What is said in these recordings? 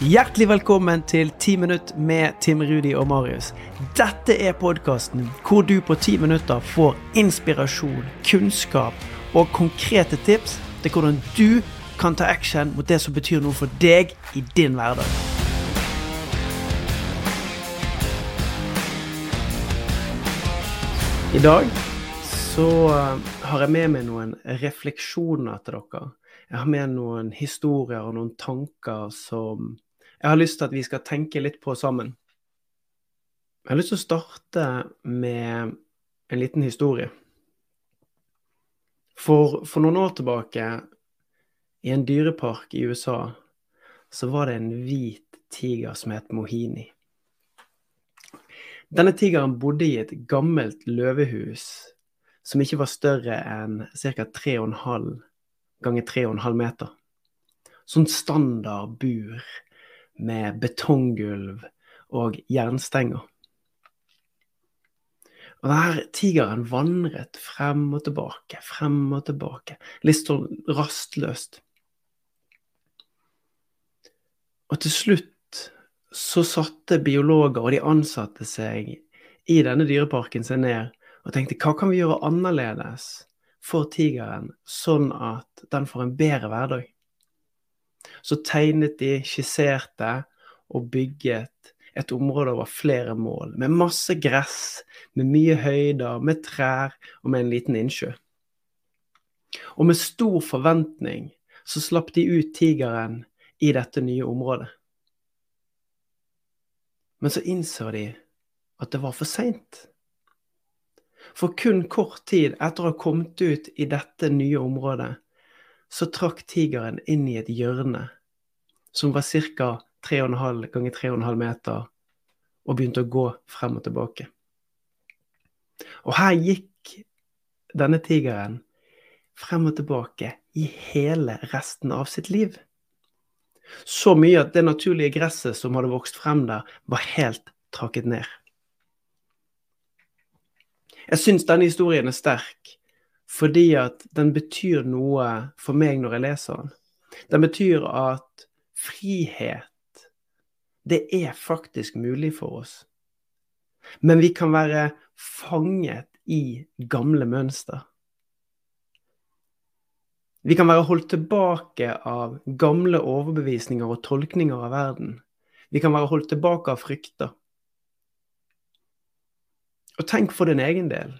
Hjertelig velkommen til 10 minutt med Tim Rudi og Marius. Dette er podkasten hvor du på 10 minutter får inspirasjon, kunnskap og konkrete tips til hvordan du kan ta action mot det som betyr noe for deg i din hverdag. I dag så eh, har jeg med meg noen refleksjoner til dere. Jeg har med noen historier og noen tanker som jeg har lyst til at vi skal tenke litt på sammen. Jeg har lyst til å starte med en liten historie. For, for noen år tilbake, i en dyrepark i USA, så var det en hvit tiger som het Mohini. Denne tigeren bodde i et gammelt løvehus som ikke var større enn ca. 3,5 ganger 3,5 meter. Sånn standard bur med betonggulv og jernstenger. Og der tigeren vandret frem og tilbake, frem og tilbake, litt sånn rastløst. Og til slutt så satte biologer og de ansatte seg i denne dyreparken seg ned og tenkte hva kan vi gjøre annerledes for tigeren, sånn at den får en bedre hverdag? Så tegnet de, skisserte og bygget et område over flere mål, med masse gress, med mye høyder, med trær og med en liten innsjø. Og med stor forventning så slapp de ut tigeren i dette nye området. Men så innså de at det var for seint. For kun kort tid etter å ha kommet ut i dette nye området, så trakk tigeren inn i et hjørne som var ca. 3,5 ganger 3,5 meter, og begynte å gå frem og tilbake. Og her gikk denne tigeren frem og tilbake i hele resten av sitt liv. Så mye at det naturlige gresset som hadde vokst frem der, var helt trakket ned. Jeg syns denne historien er sterk fordi at den betyr noe for meg når jeg leser den. Den betyr at frihet, det er faktisk mulig for oss. Men vi kan være fanget i gamle mønster. Vi kan være holdt tilbake av gamle overbevisninger og tolkninger av verden. Vi kan være holdt tilbake av frykter. Og tenk for din egen del.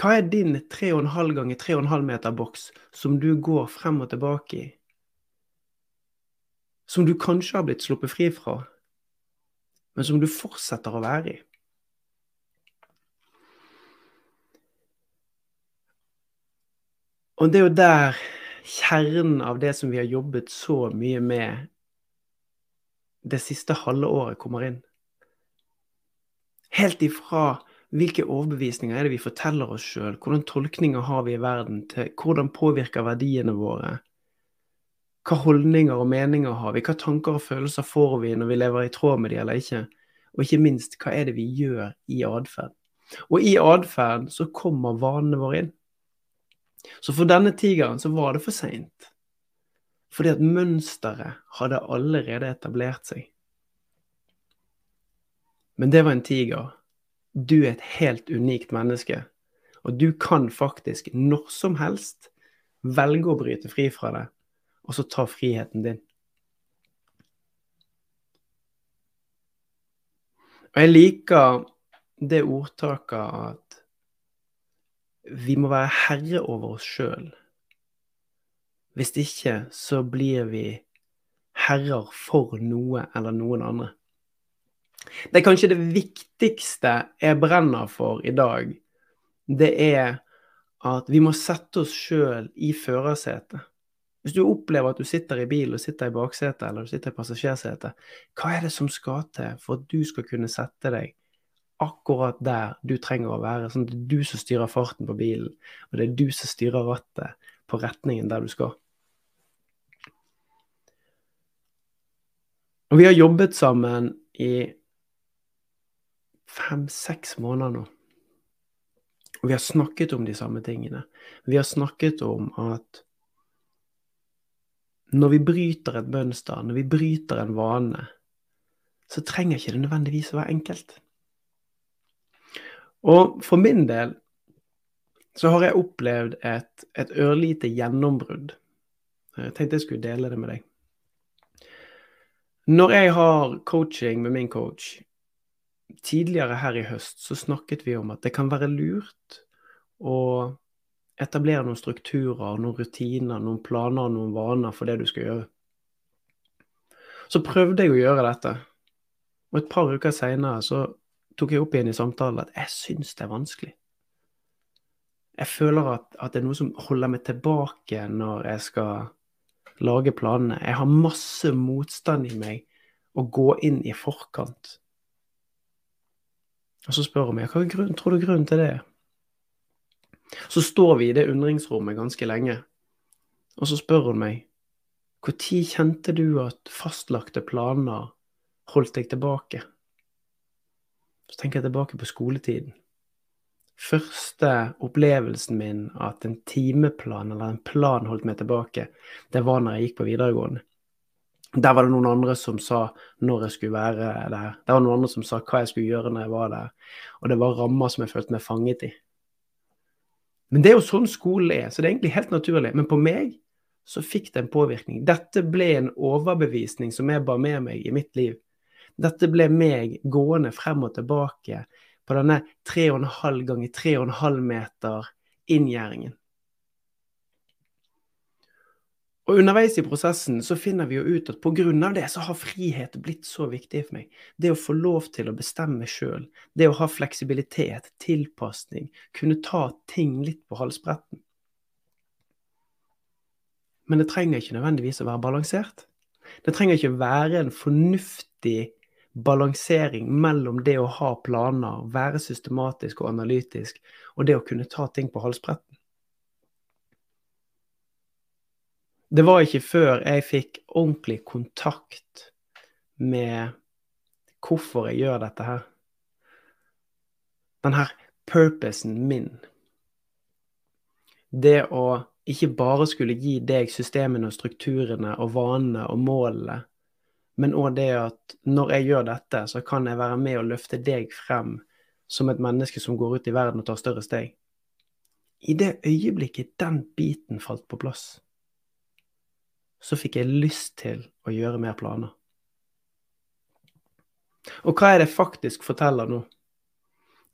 Hva er din 3,5 ganger 3,5 meter boks som du går frem og tilbake i? Som du kanskje har blitt sluppet fri fra, men som du fortsetter å være i? Og det er jo der kjernen av det som vi har jobbet så mye med det siste halve året, kommer inn. Helt ifra hvilke overbevisninger er det vi forteller oss sjøl, hvordan tolkninger har vi i verden, til hvordan påvirker verdiene våre, hva holdninger og meninger har vi, hva tanker og følelser får vi når vi lever i tråd med de eller ikke, og ikke minst, hva er det vi gjør i atferd. Og i atferd så kommer vanene våre inn. Så for denne tigeren så var det for seint. Fordi at mønsteret hadde allerede etablert seg. Men det var en tiger. Du er et helt unikt menneske. Og du kan faktisk når som helst velge å bryte fri fra det, og så ta friheten din. Og jeg liker det ordtaket at vi må være herre over oss sjøl. Hvis ikke så blir vi herrer for noe eller noen andre. Det er kanskje det viktigste jeg brenner for i dag. Det er at vi må sette oss sjøl i førersetet. Hvis du opplever at du sitter i bil og sitter i baksetet eller du sitter i passasjersetet, hva er det som skal til for at du skal kunne sette deg akkurat der du trenger å være, sånn at det er du som styrer farten på bilen, og det er du som styrer rattet på retningen der du skal? Og vi har jobbet sammen i fem-seks måneder nå. Og vi har snakket om de samme tingene. Vi har snakket om at når vi bryter et mønster, når vi bryter en vane, så trenger ikke det nødvendigvis å være enkelt. Og for min del så har jeg opplevd et, et ørlite gjennombrudd. Jeg tenkte jeg skulle dele det med deg. Når jeg har coaching med min coach, tidligere her i høst så snakket vi om at det kan være lurt å etablere noen strukturer, noen rutiner, noen planer, noen vaner for det du skal gjøre. Så prøvde jeg å gjøre dette. Og et par uker seinere så tok jeg opp igjen i samtalen at jeg syns det er vanskelig. Jeg føler at, at, det er noe som holder meg tilbake når jeg skal lage planene. Jeg har masse motstand i meg å gå inn i forkant. Og så spør hun meg hva er grunn, tror du grunnen til det Så står vi i det undringsrommet ganske lenge, og så spør hun meg når kjente du at fastlagte planer holdt deg tilbake? Så tenker jeg tilbake på skoletiden første opplevelsen min at en timeplan eller en plan holdt meg tilbake, det var når jeg gikk på videregående. Der var det noen andre som sa når jeg skulle være der. Der var noen andre som sa hva jeg skulle gjøre når jeg var der. Og det var rammer som jeg følte meg fanget i. Men det er jo sånn skolen er, så det er egentlig helt naturlig. Men på meg så fikk det en påvirkning. Dette ble en overbevisning som jeg bar med meg i mitt liv. Dette ble meg gående frem og tilbake på denne 3,5 ganger 3,5 meter Og underveis i prosessen så finner vi jo ut at pga. det så har frihet blitt så viktig for meg. Det å få lov til å bestemme sjøl. Det å ha fleksibilitet, tilpasning, kunne ta ting litt på halsbretten. Men det trenger ikke nødvendigvis å være balansert. Det trenger ikke være en fornuftig balansering mellom det å ha planer, være systematisk og analytisk, og det å kunne ta ting på halsbretten. Det var ikke før jeg fikk ordentlig kontakt med hvorfor jeg gjør dette her. Den her purposen min. Det å ikke bare skulle gi deg systemene og strukturene og vanene og målene, men òg det at når jeg gjør dette, så kan jeg være med og løfte deg frem som et menneske som går ut i verden og tar større steg. I det øyeblikket den biten falt på plass, så fikk jeg lyst til å gjøre mer planer. Og hva er det faktisk forteller nå?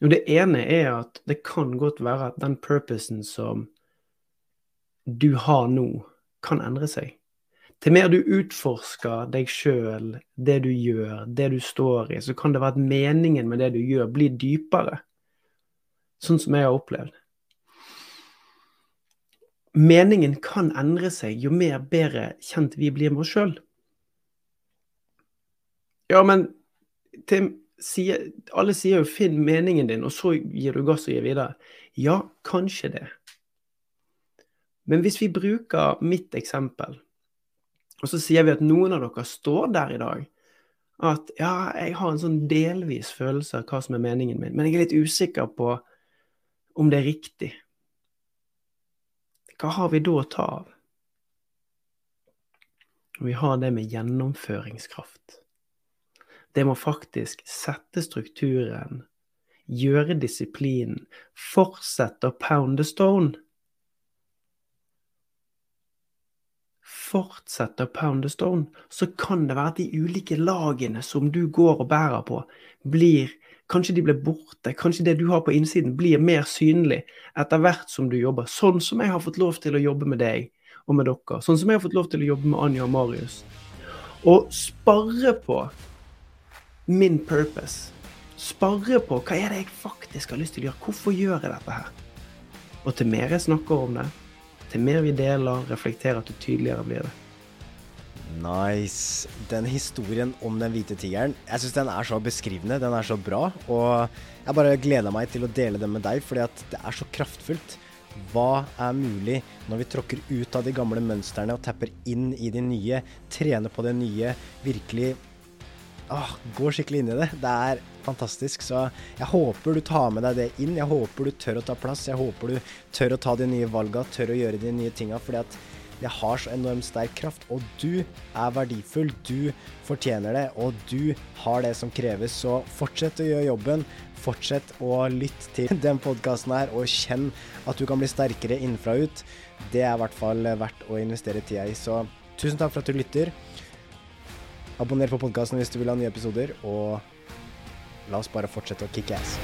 Jo, det ene er at det kan godt være at den purposen som du har nå, kan endre seg. Til mer du utforsker deg sjøl, det du gjør, det du står i, så kan det være at meningen med det du gjør, blir dypere. Sånn som jeg har opplevd. Meningen kan endre seg jo mer bedre kjent vi blir med oss sjøl. Ja, men Tim, sier, alle sier jo 'finn meningen din', og så gir du gass og gir videre. Ja, kanskje det. Men hvis vi bruker mitt eksempel og så sier vi at noen av dere står der i dag at ja, jeg har en sånn delvis følelse av hva som er meningen min, men jeg er litt usikker på om det er riktig. Hva har vi da å ta av? Vi har det med gjennomføringskraft. Det må faktisk sette strukturen, gjøre disiplinen, fortsette å pound the stone. Fortsette å pound the stone, så kan det være at de ulike lagene som du går og bærer på, blir Kanskje de blir borte. Kanskje det du har på innsiden, blir mer synlig etter hvert som du jobber. Sånn som jeg har fått lov til å jobbe med deg og med dere. Sånn som jeg har fått lov til å jobbe med Anja og Marius. Og sparre på min purpose. Sparre på hva er det jeg faktisk har lyst til å gjøre. Hvorfor gjør jeg dette her? Og til mer jeg snakker om det, til mer vi deler, reflekterer, til tydeligere blir det. Nice. Den historien om den hvite tigeren, jeg syns den er så beskrivende. Den er så bra. Og jeg bare gleder meg til å dele den med deg, fordi at det er så kraftfullt. Hva er mulig når vi tråkker ut av de gamle mønstrene og tapper inn i de nye, trener på det nye, virkelig åh, går skikkelig inn i det. Det er fantastisk. Så jeg håper du tar med deg det inn. Jeg håper du tør å ta plass. Jeg håper du tør å ta de nye valga, tør å gjøre de nye tinga. fordi at Det har så enormt sterk kraft, og du er verdifull. Du fortjener det, og du har det som kreves. Så fortsett å gjøre jobben. Fortsett å lytte til den podkasten her, og kjenn at du kan bli sterkere innenfra ut. Det er i hvert fall verdt å investere tida i. Så tusen takk for at du lytter. Abonner på podkasten hvis du vil ha nye episoder, og la oss bare fortsette å kicke ass.